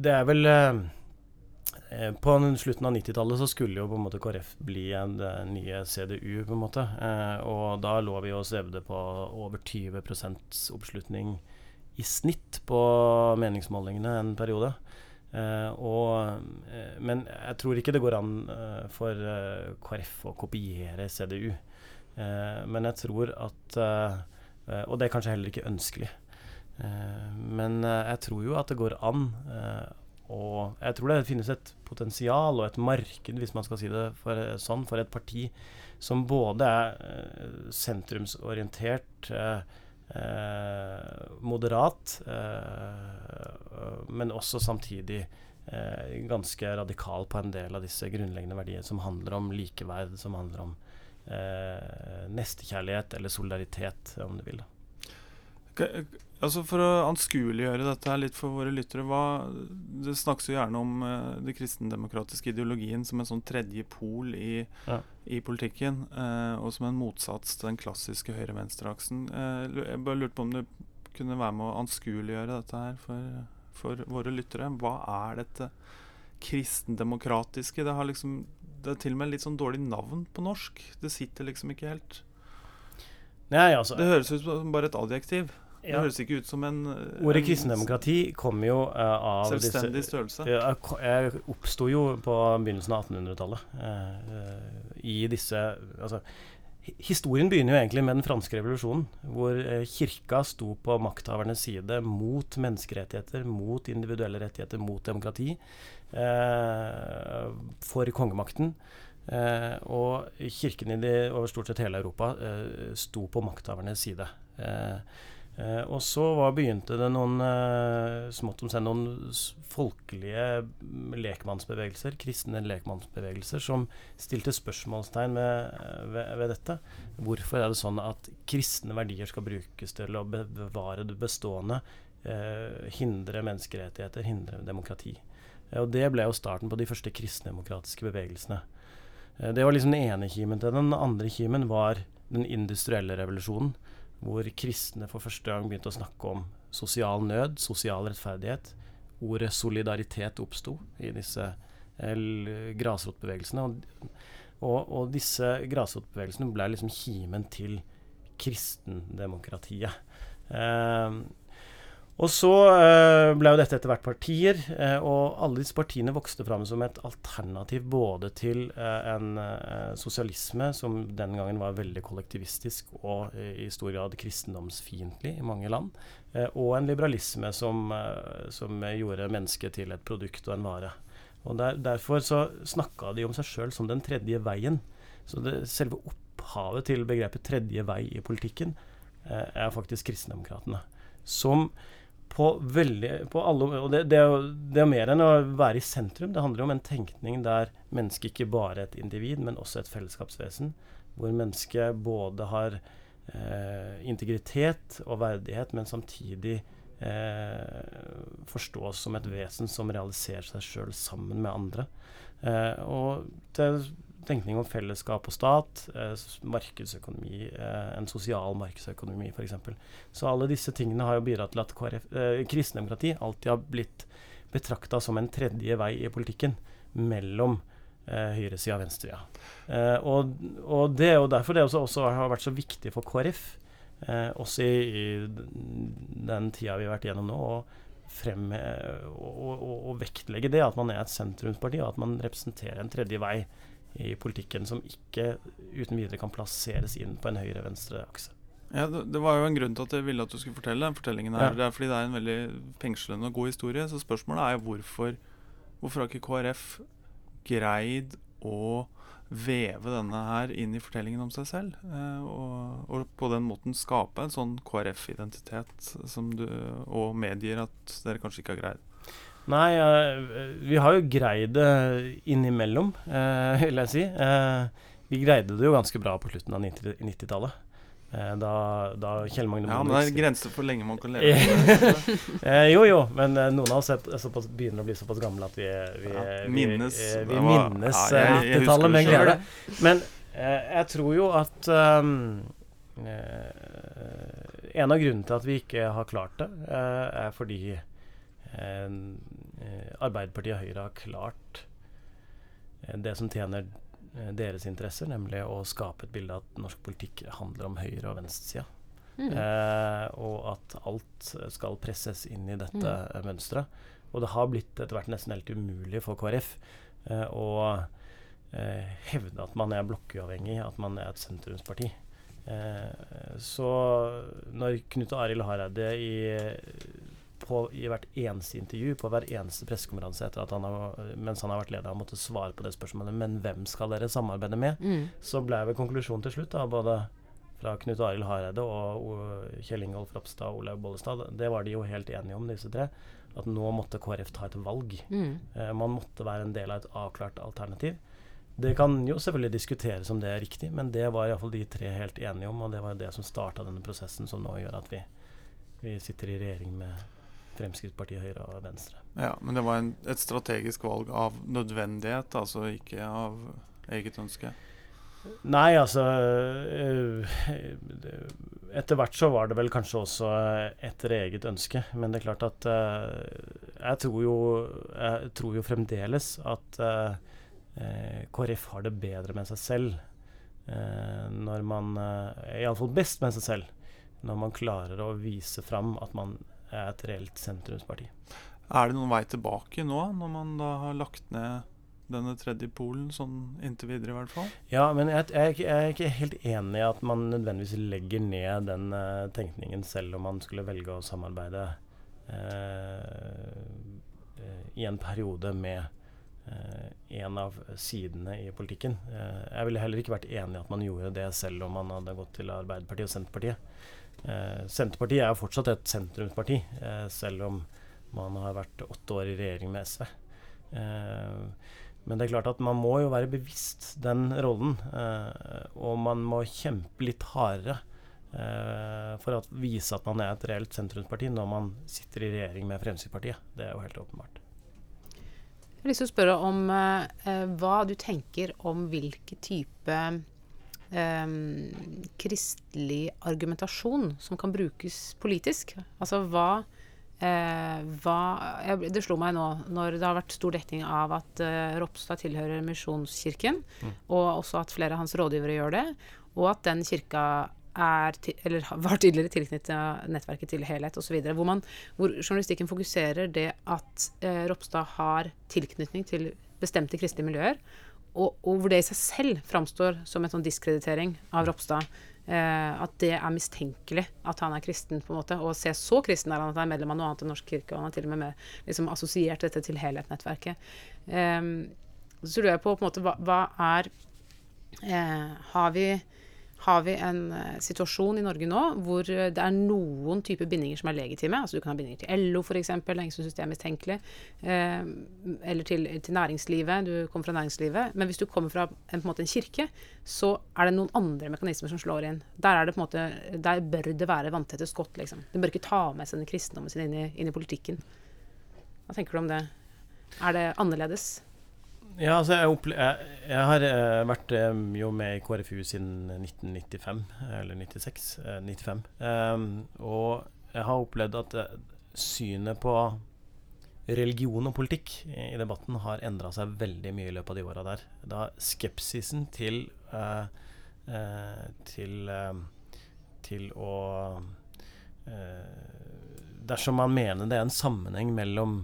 Det er vel Eh, på slutten av 90-tallet så skulle jo på en måte KrF bli en, en nye CDU, på en måte. Eh, og da lå vi og svevde på over 20 oppslutning i snitt på meningsmålingene en periode. Eh, og, eh, men jeg tror ikke det går an eh, for eh, KrF å kopiere CDU. men jeg tror at Og det er kanskje heller ikke ønskelig. men jeg tror jo at det går an og jeg tror det finnes et potensial og et marked, hvis man skal si det for, sånn, for et parti som både er eh, sentrumsorientert, eh, eh, moderat, eh, men også samtidig eh, ganske radikal på en del av disse grunnleggende verdiene som handler om likeverd, som handler om eh, nestekjærlighet eller solidaritet, om du vil. Da. Altså For å anskueliggjøre dette her litt for våre lyttere hva, Det snakkes jo gjerne om uh, den kristendemokratiske ideologien som en sånn tredje pol i, ja. i politikken, uh, og som en motsats til den klassiske høyre-venstre-aksen. Uh, jeg bare lurte på om du kunne være med å anskueliggjøre dette her for, for, våre lyttere. Hva er dette kristendemokratiske? Det har liksom Det er til og med litt sånn dårlig navn på norsk. Det sitter liksom ikke helt. Nei, altså. Det høres ut som bare et adjektiv. Det høres ikke ut som en Ordet kristendemokrati kom jo uh, av Selvstendig størrelse. Uh, oppsto jo på begynnelsen av 1800-tallet uh, i disse Altså Historien begynner jo egentlig med den franske revolusjonen, hvor kirka sto på makthavernes side mot menneskerettigheter, mot individuelle rettigheter, mot demokrati, for kongemakten. og kirken i de, over stort sett hele Europa sto på makthavernes side. Eh, Eh, og så var, begynte det noen eh, smått om seg noen folkelige lekmannsbevegelser, kristne lekmannsbevegelser, som stilte spørsmålstegn ved, ved, ved, dette. Hvorfor er det sånn at kristne verdier skal brukes til å bevare det bestående, eh, hindre menneskerettigheter, hindre demokrati? Eh, og det ble jo starten på de første kristendemokratiske bevegelsene. Eh, det var liksom den ene kimen til. Den andre kimen var den industrielle revolusjonen hvor kristne for første gang begynte å snakke om sosial nød, sosial rettferdighet. Ordet solidaritet oppsto i disse eh, grasrotbevegelsene. Og, og, og, disse grasrotbevegelsene ble liksom kimen til kristendemokratiet. Eh, Og så eh, ble jo dette etter hvert partier, eh, og alle disse partiene vokste fram som et alternativ både til eh, en sosialisme som den gangen var veldig kollektivistisk og i stor grad kristendomsfiendtlig i mange land, og en liberalisme som, som, gjorde mennesket til et produkt og en vare. Og der, Derfor så snakka de om seg sjøl som den tredje veien. Så det, selve opphavet til begrepet tredje vei i politikken er faktisk kristendemokratene. Som på veldig på alle, og det, det, er jo, det, er mer enn å være i sentrum. Det handler om en tenkning der mennesket ikke bare er et individ, men også et fellesskapsvesen. Hvor mennesket både har eh, integritet og verdighet, men samtidig eh, forstås som et vesen som realiserer seg sjøl sammen med andre. Eh, og det tenkning om fellesskap og stat, eh, markedsøkonomi, eh, en sosial markedsøkonomi f.eks. Så alle disse tingene har jo bidratt til at eh, kristendemokrati alltid har blitt betrakta som en tredje vei i politikken mellom eh, høyresida og venstresida. Eh, og, og, det er jo derfor det også, også, har vært så viktig for KrF, eh, også i, i, den tida vi har vært gjennom nå. å fremme og, og, og, vektlegge det, at man er et sentrumsparti, og at man representerer en tredje vei i politikken som ikke uten videre kan plasseres inn på en høyre-venstre akse. Ja, det, det, var jo en grunn til at jeg ville at du skulle fortelle den fortellingen her. Ja. Det er fordi det er en veldig fengslende og god historie. Så spørsmålet er hvorfor, hvorfor har ikke KrF greid å veve denne her inn i fortellingen om seg selv? Eh, og, og, på den måten skape en sånn KrF-identitet som du og medgir at dere kanskje ikke har greid? Nei, vi har jo greid det innimellom, uh, vil jeg si. Uh, vi greide det jo ganske bra på slutten av 90-tallet. Da, da, Kjell Magne Ja, men det er grenser for lenge man kan leve. jo, jo, men noen av oss er, såpass, begynner å bli såpass gamle at vi, vi, ja, minnes, vi, vi minnes 90-tallet med glede. Men jeg tror jo at um, En av grunnene til at vi ikke har klart det, er fordi Eh, Arbeiderpartiet og Høyre har klart eh, det som tjener eh, deres interesser, nemlig å skape et bilde av at norsk politikk handler om høyre- og venstresida. Mm. Eh, og at alt skal presses inn i dette mm. mønsteret. Og det har blitt etter hvert nesten helt umulig for KrF eh, å eh, hevde at man er blokkuavhengig, at man er et sentrumsparti. så når Knut Arild Hareide i på, i hvert eneste intervju, på hver eneste pressekonferanse etter at han har, mens han har vært leder, har måttet svare på det spørsmålet Men hvem skal dere samarbeide med? Mm. Så ble vel konklusjonen til slutt, da, både fra Knut Arild Hareide og, Kjell Ingolf Ropstad og Olaug Bollestad, det var de jo helt enige om, disse tre, at nå måtte KrF ta et valg. Mm. Eh, man måtte være en del av et avklart alternativ. Det kan jo selvfølgelig diskuteres om det er riktig, men det var iallfall de tre helt enige om, og det var det som starta denne prosessen som nå gjør at vi, vi sitter i regjering med Fremskrittspartiet, Høyre og Venstre. Ja, Men det var en, et strategisk valg av nødvendighet, altså ikke av eget ønske? Nei, altså øh, Etter hvert så var det vel kanskje også etter eget ønske. Men det er klart at øh, jeg, tror jo, jeg tror jo fremdeles at KrF har det bedre med seg selv. når man Iallfall best med seg selv. Når man klarer å vise fram at man et reelt sentrumsparti. Er det noen vei tilbake nå, når man da har lagt ned denne tredje polen, sånn inntil videre i hvert fall? Ja, men jeg, jeg, jeg, er ikke helt enig i at man nødvendigvis legger ned den uh, tenkningen, selv om man skulle velge å samarbeide uh, uh, i en periode med en av sidene i politikken. jeg ville heller ikke vært enig i at man gjorde det selv om man hadde gått til Arbeiderpartiet og Senterpartiet. Eh, Senterpartiet er jo fortsatt et sentrumsparti, eh, selv om man har vært åtte år i regjering med SV. Eh, men det er klart at man må jo være bevisst den rollen, eh, og man må kjempe litt hardere eh, for å vise at man er et reelt sentrumsparti når man sitter i regjering med Fremskrittspartiet. Det er jo helt åpenbart. Jeg har lyst til å spørre om eh, hva du tenker om hvilke type um, kristelig argumentasjon som kan brukes politisk. Altså hva, eh, hva jeg, Det slo meg nå når det har vært stor dekning av at eh, Ropstad tilhører Misjonskirken, mm. og også at flere av hans rådgivere gjør det, og at den kirka er eller var tidligere tilknyttet nettverket til Helhet osv. Hvor, man, hvor journalistikken fokuserer det at eh, Ropstad har tilknytning til bestemte kristelige miljøer, og, og, hvor det i seg selv framstår som en sånn diskreditering av Ropstad. Eh, at det er mistenkelig at han er kristen, på en måte. Og se så kristen er han at han er medlem av noe annet enn Norsk kirke. Og han har til og med, med liksom, assosiert dette til Helhet-nettverket. Eh, så lurer jeg på, på en måte, hva, hva er eh, Har vi har vi en uh, situasjon i Norge nå hvor uh, det er noen typer bindinger som er legitime. Altså Du kan ha bindinger til LO f.eks., lenge som systemet er mistenkelig. Uh, eller til, til, næringslivet. Du kommer fra næringslivet. Men hvis du kommer fra en, en, en, kirke, så er det noen andre mekanismer som slår inn. Der, er det måte, der bør det være vanntette skott. liksom. Du bør ikke ta med seg den kristendommen sin inn i, inn i politikken. Hva tenker du om det? Er det annerledes? Ja, altså jeg, jeg, jeg har uh, vært uh, jo med i KrFU siden 1995, eller 96. Uh, 95. Um, og jeg har opplevd at uh, synet på religion og politikk i, debatten har endra seg veldig mye i løpet av de åra der. Da skepsisen til til, til å Dersom man mener det er en sammenheng mellom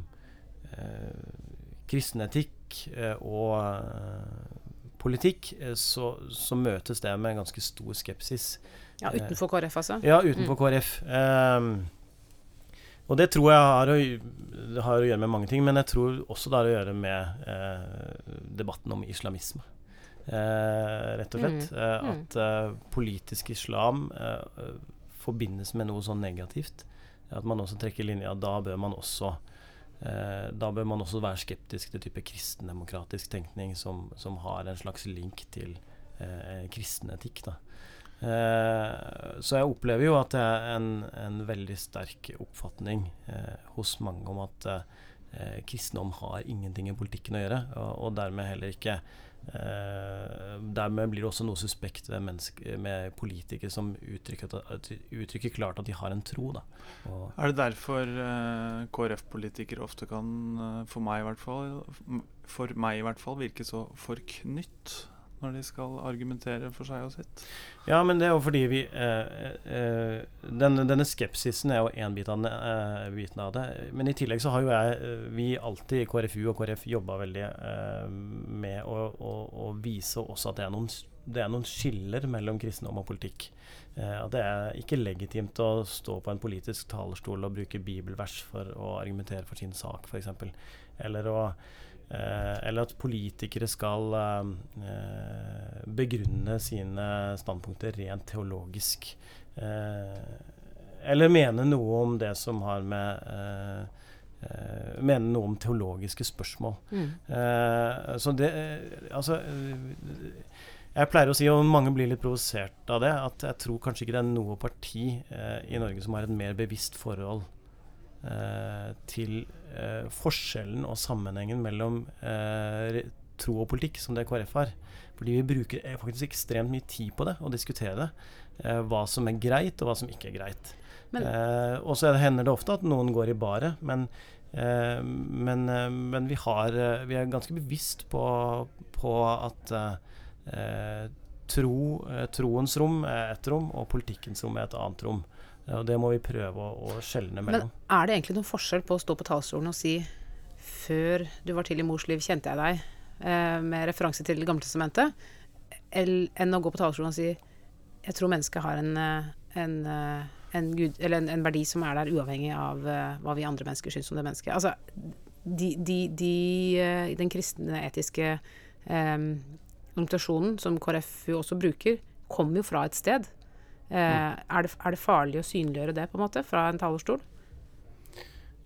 kristen etikk Eh, og eh, politikk, eh, så, så, møtes det med en ganske stor skepsis. Ja, utenfor KrF, altså? Ja, utenfor mm. KrF. Um, og det tror jeg har å, har å, gjøre med mange ting, men jeg tror også det har å gjøre med uh, debatten om islamisme. Uh, rett og slett. Mm. Uh, at politisk islam forbindes med noe sånn negativt. At man også trekker linja. Da bør man også Eh, da bør man også være skeptisk til type kristendemokratisk tenkning som, som, har en slags link til eh, kristen etikk. Da. Eh, så jeg opplever jo at det er en, en veldig sterk oppfatning eh, hos mange om at eh, kristendom har ingenting i politikken å gjøre, og, og dermed heller ikke Eh, dermed blir det også noe suspekt med politikere som uttrykker, uttrykker, klart at de har en tro. er det derfor eh, KrF-politikere ofte kan, eh, for meg i hvert fall, for meg i hvert fall virke så forknytt når de skal argumentere for seg og sitt? Ja, men det er jo fordi vi eh, eh, denne, denne, skepsisen er jo én bit av, eh, biten av det. Men i tillegg så har jo jeg, eh, vi alltid i KrFU og KrF jobba veldig eh, med å, å, å, vise også at det er noen, det er noen skiller mellom kristendom og politikk. Eh, at det er ikke legitimt å stå på en politisk talerstol og bruke bibelvers for å argumentere for sin sak, f.eks. Eller å Eh, eller at politikere skal eh, begrunne sine standpunkter rent teologisk. Eh, eller mene noe om det som har med Mene noe om teologiske spørsmål. Mm. så det Altså jeg pleier å si, og mange blir litt provosert av det, at jeg tror kanskje ikke det er noe parti eh, i Norge som har et mer bevisst forhold eh, til eh, forskjellen og sammenhengen mellom eh, tro og politikk som det KrF har. Fordi vi bruker eh, faktisk ekstremt mye tid på det, å diskutere det. Eh, hva som er greit, og hva som ikke er greit. Eh, og så hender det ofte at noen går i baret, men, eh, men, men vi, har, vi, er ganske bevisst på, på at tro, troens rom er et rom, og politikkens rom er et annet rom. Og det må vi prøve å, å skjelne mellom. Men er det egentlig noen forskjell på å stå på talerstolen og si før du var til i mors liv, kjente jeg deg, eh, med referanse til Det gamle testamentet, enn å gå på talerstolen og si jeg tror mennesket har en, eh, en, eh, en, Gud, en, en verdi som er der uavhengig av uh, hva vi andre mennesker syns om det mennesket. Altså, de, de, de, den kristne etiske eh, som KrF jo også bruker, kommer jo fra et sted. Eh, er, det, er, det, farlig å synliggjøre det på en måte fra en talerstol?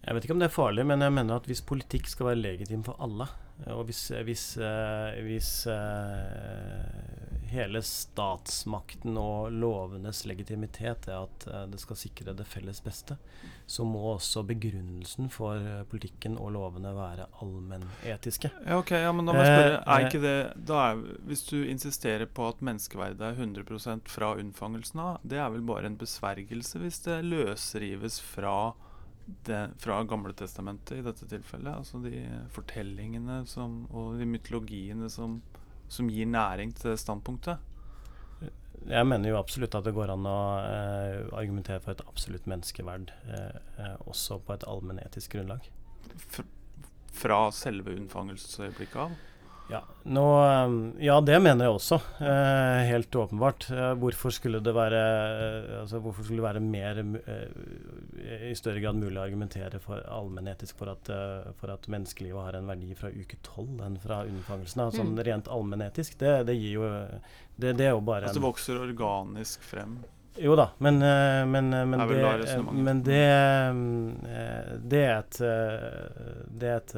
Jeg vet ikke om det er farlig, men jeg mener at hvis politikk skal være legitim for alle, og hvis, hvis, uh, hvis uh, hele statsmakten og lovenes legitimitet er at uh, det skal sikre det felles beste, så må også begrunnelsen for politikken og lovene være allmennetiske. Ja, ok, ja, men da må jeg spørre, er ikke det er, Hvis du insisterer på at menneskeverdet er 100% fra unnfangelsen av, det er vel bare en besvergelse hvis det løsrives fra det, fra Gamletestamentet i dette tilfellet. Altså de fortellingene som, og de mytologiene som, som, gir næring til det standpunktet. jeg mener jo absolutt at det går an å eh, argumentere for et absolutt menneskeverd eh, eh, også på et allmennetisk grunnlag. Fra selve unnfangelsesøyeblikket av? Ja, nå, eh, ja, det mener jeg også. Eh, helt åpenbart. Eh, hvorfor skulle det være altså, Hvorfor skulle det være mer i større grad mulig å argumentere for allmennetisk for at, for at menneskelivet har en verdi fra uke tolv enn fra unnfangelsen? Altså, mm. Rent allmennetisk. Det, det, gir jo det, det, er jo bare Altså det vokser organisk frem? Jo da, men, eh, men, eh, men, det, eh, men det, det, er et Det er et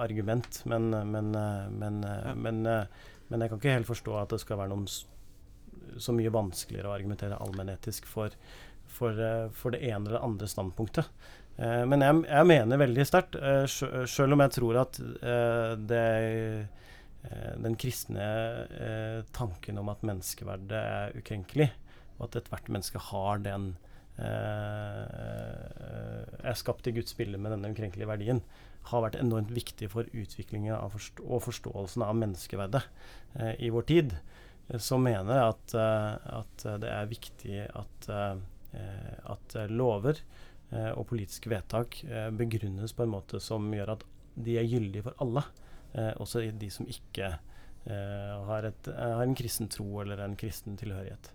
argument, men, men, men, jeg kan ikke helt forstå at det skal være noen så mye vanskeligere å argumentere allmennetisk for, for, for det ene eller andre standpunktet. men jeg, jeg mener veldig sterkt, sjøl om jeg tror at det den kristne tanken om at menneskeverdet er ukrenkelig, og at ethvert menneske har den eh, er skapt i Guds bilde med denne ukrenkelige verdien, har vært enormt viktig for utviklingen forst og forståelsen av menneskeverdet eh, i vår tid. Så mener jeg at, uh, at det er viktig at, uh, at lover og politiske vedtak begrunnes på en måte som gjør at de er gyldige for alle. også de som ikke har, et, har en kristen tro eller en kristen tilhørighet.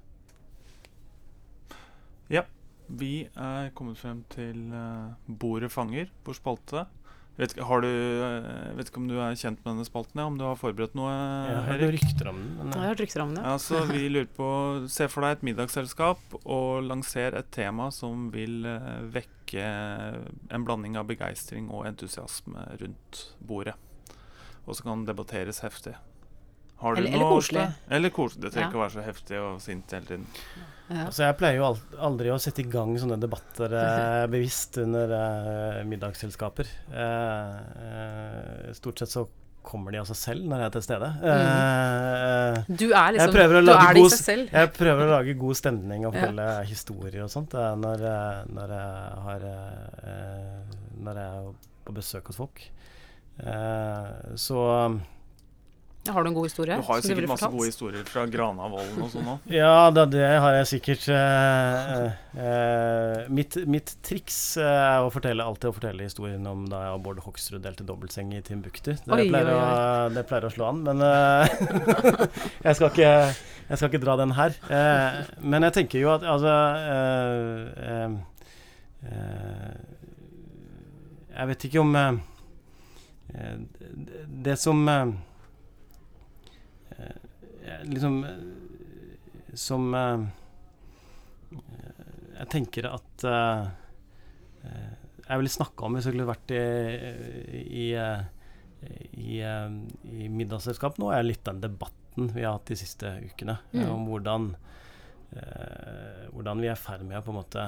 Ja. Vi er kommet frem til Bordet fanger på spalte. Vet, har du, uh, vet ikke om du er kjent med denne spalten? Ja, om du har forberedt noe? Jeg har hørt rykter om den. Jeg har hørt rykter om den. Ja, så vi lurer på Se for deg et middagsselskap og lanser et tema som vil uh, vekke en blanding av begeistring og entusiasme rundt bordet. Og så kan debatteres heftig. eller, eller koselig. Eller koselig. Det trenger ikke ja. å være så heftig og sint hele tiden. Ja. Altså jeg pleier jo aldri å sette i gang sånne debatter eh, bevisst under eh, middagsselskaper. Eh, eh, stort sett så kommer de av seg selv når jeg er til stede. Mm. Du er liksom Du er det i seg selv. Jeg prøver å lage god stemning og fortelle ja. historier og sånt når, når, jeg har Når jeg er på besøk hos folk. så har du en god historie? Du har jo sikkert masse gode historier fra Granavolden og sånn òg. ja, det, det har jeg sikkert. Eh, eh, mitt, mitt, triks er å fortelle, alltid å fortelle historien om da jeg og Bård Hoksrud delte dobbeltseng i Timbuktu. Det, oi, pleier, oi, oi. Å, det pleier å slå an, men eh, jeg, skal ikke, jeg, skal ikke, dra den her. Eh, men jeg tenker jo at altså eh, Jeg vet ikke om det som Eh, liksom eh, Som eh, Jeg tenker at jeg ville snakka om hvis jeg skulle vært i, i, i, i middagsselskap nå, er litt den debatten vi har hatt de siste ukene. Mm. Om hvordan, eh, hvordan vi er i ferd med å på en måte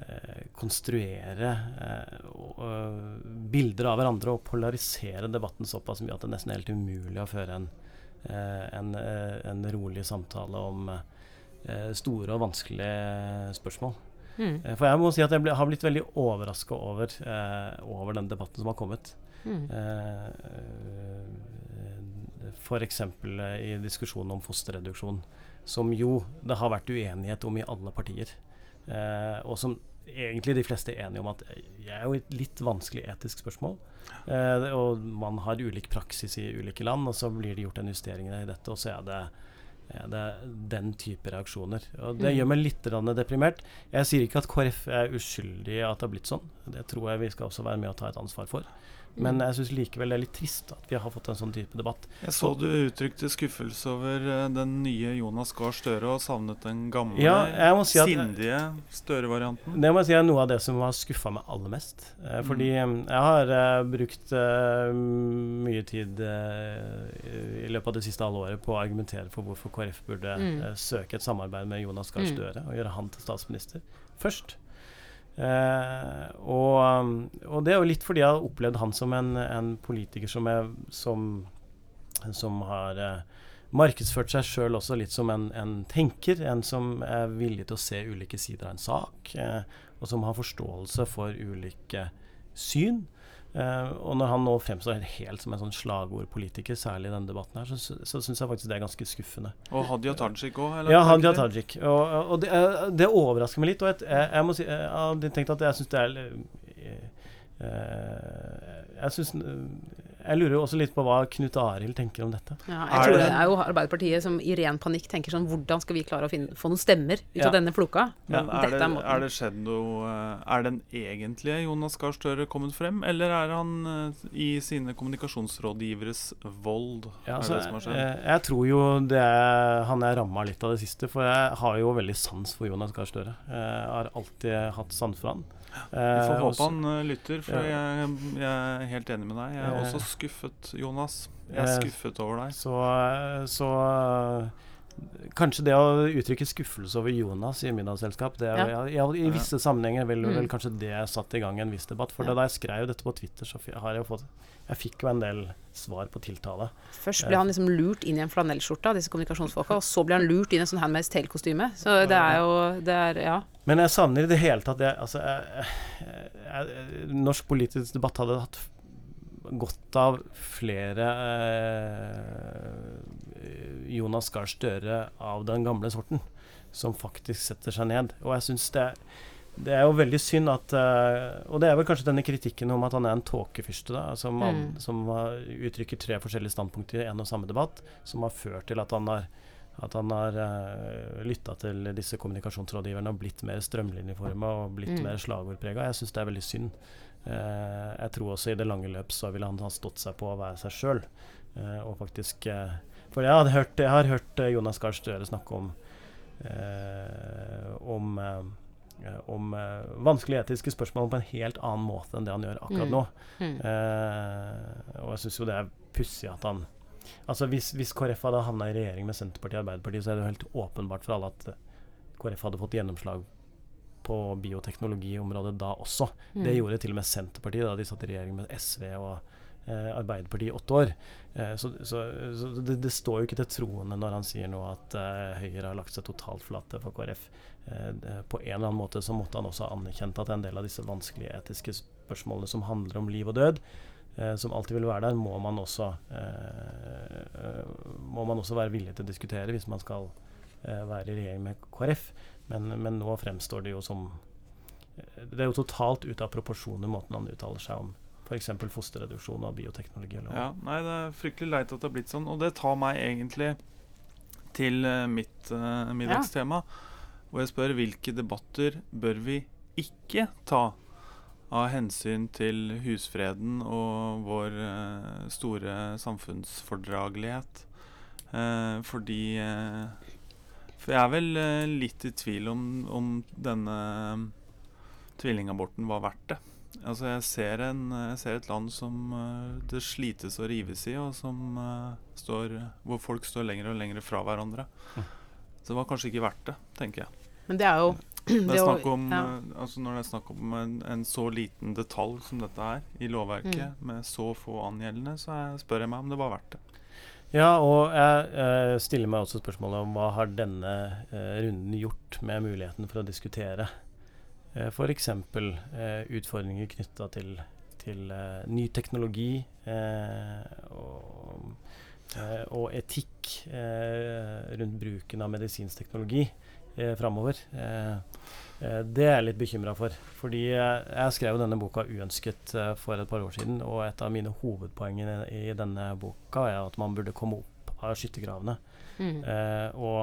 eh, konstruere eh, bilder av hverandre og polarisere debatten såpass mye at det nesten er helt umulig å føre en Eh, en, eh, en, rolig samtale om eh, store og vanskelige spørsmål. Mm. For jeg må si at jeg ble, har blitt veldig overraska over, over den debatten som har kommet. Mm. F.eks. i diskusjonen om fosterreduksjon, som jo det har vært uenighet om i alle partier. og som egentlig de fleste er enige om at det er jo et litt vanskelig etisk spørsmål. Eh, og man har ulik praksis i ulike land, og så blir det gjort en justering i dette, og så er det, er det den type reaksjoner. Og det mm. gjør meg litt deprimert. Jeg sier ikke at KrF er uskyldig i at det har blitt sånn. Det tror jeg vi skal også være med å ta et ansvar for. Men jeg syns likevel det er litt trist at vi har fått en sånn type debatt. Jeg så du uttrykte skuffelse over eh, den nye Jonas Gahr Støre og savnet den gamle, ja, si sindige Støre-varianten. Det må jeg si er noe av det som har skuffa meg aller mest. Eh, fordi mm. jeg har uh, brukt mye tid i løpet av det siste halve året på å argumentere for hvorfor KrF burde mm. søke et samarbeid med Jonas Gahr mm. Støre og gjøre han til statsminister først. Eh, og, um, og, det er jo litt fordi jeg har opplevd han som en, en politiker som, er, som, som har eh, markedsført seg sjøl også litt som en, en, tenker. En som er villig til å se ulike sider av en sak, eh, og som har forståelse for ulike syn. Eh, og når han nå fremstår helt som en sånn slagordpolitiker, særlig i denne debatten, her, så, så syns jeg faktisk det er ganske skuffende. Og Hadia Tajik òg? Ja, Hadia Tajik. Og, og det, det, overrasker meg litt. Og jeg, jeg, jeg må si jeg hadde tenkt at jeg syns det er eh, Jeg syns jeg lurer jo også litt på hva Knut Arild tenker om dette. Ja, jeg tror det er jo Arbeiderpartiet som i ren panikk tenker sånn Hvordan skal vi klare å finne, få noen stemmer ut ja. av denne floka? Men er det, er det, skjedd noe eh, Er den egentlige Jonas Gahr Støre kommet frem, eller er han uh, i sine kommunikasjonsrådgiveres vold? Ja, altså, jeg, eh, jeg tror jo det er, han er ramma litt av det siste, for jeg har jo veldig sans for Jonas Gahr Støre. Jeg har alltid hatt sans for han. Vi får eh, håpe han uh, lytter, for ja. jeg, jeg, er helt enig med deg. Jeg er eh, også skuffet, Jonas. Jeg er skuffet over deg. Så, så Kanskje det å uttrykke skuffelse over Jonas i middagsselskap det er, ja. Ja, I visse sammenhenger vil mm. vel kanskje det satt i gang en viss debatt. For ja. da jeg skrev dette på Twitter, så har jeg fått Jeg fikk jo en del svar på tiltale. Først ble han liksom lurt inn i en flanellskjorte av disse kommunikasjonsfolka, og så ble han lurt inn i en sånn Handmaid's Tale-kostyme. Så det er jo det er, Ja. Men jeg savner i det hele tatt det altså, jeg, jeg, Norsk politisk debatt hadde hatt godt av flere eh, Jonas Gahr Støre av den gamle sorten, som faktisk setter seg ned. Og jeg syns det, det, er jo veldig synd at uh, Og det er vel kanskje denne kritikken om at han er en tåkefyrste, som, mm. som uttrykker tre forskjellige standpunkter i en og samme debatt, som har ført til at han har at han har uh, lytta til disse kommunikasjonsrådgiverne og blitt mer strømlinjeforma og blitt mm. mer slagordprega. Jeg syns det er veldig synd. Uh, jeg tror også i det lange løp så ville han ha stått seg på å være seg sjøl. Uh, og faktisk uh, for jeg, hørt, jeg, har hørt eh, Jonas Gahr Støre snakke om eh, om, eh, om eh, vanskelige etiske spørsmål på en helt annen måte enn det han gjør akkurat mm. nå. Mm. Mm. og jeg syns jo det er pussig at han Altså Hvis, hvis KrF hadde havna i regjering med Senterpartiet og Arbeiderpartiet, så er det jo helt åpenbart for alle at KrF hadde fått gjennomslag på bioteknologiområdet da også. Mm. Det gjorde til og med Senterpartiet da de satt i regjering med SV og eh, Arbeiderpartiet i åtte år. Eh, så, så, så det, det, står jo ikke til troende når han sier nå at eh, Høyre har lagt seg totalt flate for KrF. Eh, på en eller annen måte så måtte han også ha anerkjent at en del av disse vanskelige etiske spørsmålene som handler om liv og død, eh, som alltid vil være der, må man også, eh, må man også være villig til å diskutere hvis man skal være i regjering med KrF. Men, men nå fremstår det jo som det er jo totalt ute av proporsjoner måten han uttaler seg om F.eks. fosterreduksjon av bioteknologi. Ja, nei, Det er fryktelig leit at det har blitt sånn. Og det tar meg egentlig til mitt middagstema. Ja. Og jeg spør hvilke debatter bør vi ikke ta av hensyn til husfreden og vår uh, store samfunnsfordragelighet. fordi For jeg er vel litt i tvil om, om denne tvillingaborten var verdt det. Altså jeg ser, en, jeg ser, et land som det slites og rives i, og som, står, hvor folk står lenger og lenger fra hverandre. Mm. Så det var kanskje ikke verdt det, tenker jeg. Men det er jo det er om, ja. uh, altså Når det er snakk om en, en, så liten detalj som dette er i lovverket, mm. med så få angjeldende, så jeg spør jeg meg om det var verdt det. Ja, og jeg stiller meg også spørsmålet om hva har denne runden gjort med muligheten for å diskutere Eh, F.eks. Eh, utfordringer knytta til, til eh, ny teknologi og, og, etikk rundt bruken av medisinsk teknologi eh, framover. det er jeg litt bekymra for. Fordi jeg skrev denne boka uønsket for et par år siden, og et av mine hovedpoeng i denne boka er at man burde komme opp av skyttergravene. Mm. og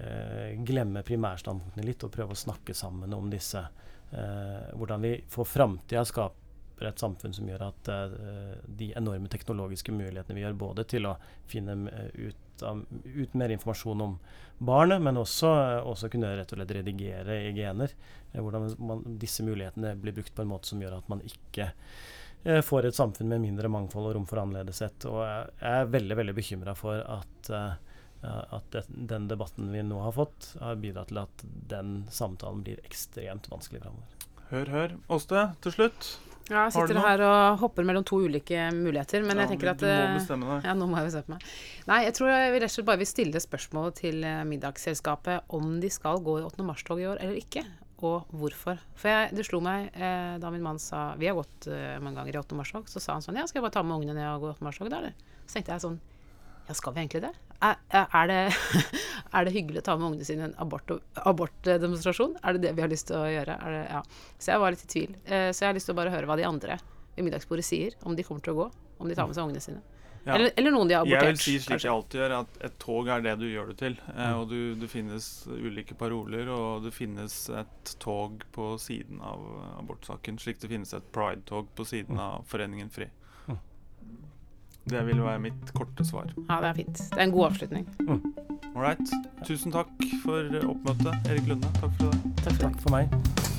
eh, glemme primærstandpunktene litt og prøve å snakke sammen om disse. Eh, hvordan vi for framtida skaper et samfunn som gjør at eh, de enorme teknologiske mulighetene vi gjør både til å finne eh, ut, av, ut mer informasjon om barnet, men også, også, kunne rett og slett redigere i gener. Eh, hvordan man, disse mulighetene blir brukt på en måte som gjør at man ikke eh, får et samfunn med mindre mangfold og rom for annerledeshet. Og jeg er veldig veldig bekymra for at at den debatten vi nå har fått, har bidratt til at den samtalen blir ekstremt vanskelig framover. Hør, hør. Åste, til slutt. Ja, jeg sitter her og hopper mellom to ulike muligheter, men ja, jeg tenker at Du må eh, bestemme deg. Ja, nå må jeg bestemme meg. Nei, jeg tror jeg rett og slett bare vil stille spørsmålet til eh, middagsselskapet om de skal gå i 8. mars-tog i år eller ikke. og hvorfor. For jeg, det slo meg eh, da min mann sa Vi har gått eh, mange ganger i 8. mars-tog. Så sa han sånn Ja, skal jeg bare ta med ungene ned og gå 8. mars-tog, da, eller? Så tenkte jeg sånn Ja, skal vi egentlig det? Er, er, det, er det hyggelig å ta med ungene sine i en abort- abortdemonstrasjon? er det det vi har lyst til å gjøre? Det, ja. Så jeg var litt i tvil. Eh, så jeg har lyst til å bare høre hva de andre ved middagsbordet sier. Om de kommer til å gå. Om de tar med seg ungene sine. Ja. Eller, eller noen de har abortert. Jeg vil si slik jeg alltid gjør, at et tog er det du gjør det til. Eh, og du, det finnes ulike paroler, og det finnes et tog på siden av abortsaken, slik det finnes et pride-tog på siden av Foreningen FRI. Mm. Det vil være mitt korte svar. Ja, det er fint. Det er en god avslutning. All right. Tusen takk for oppmøtet, Erik Lunde. Takk for det. Takk for det. Takk for meg.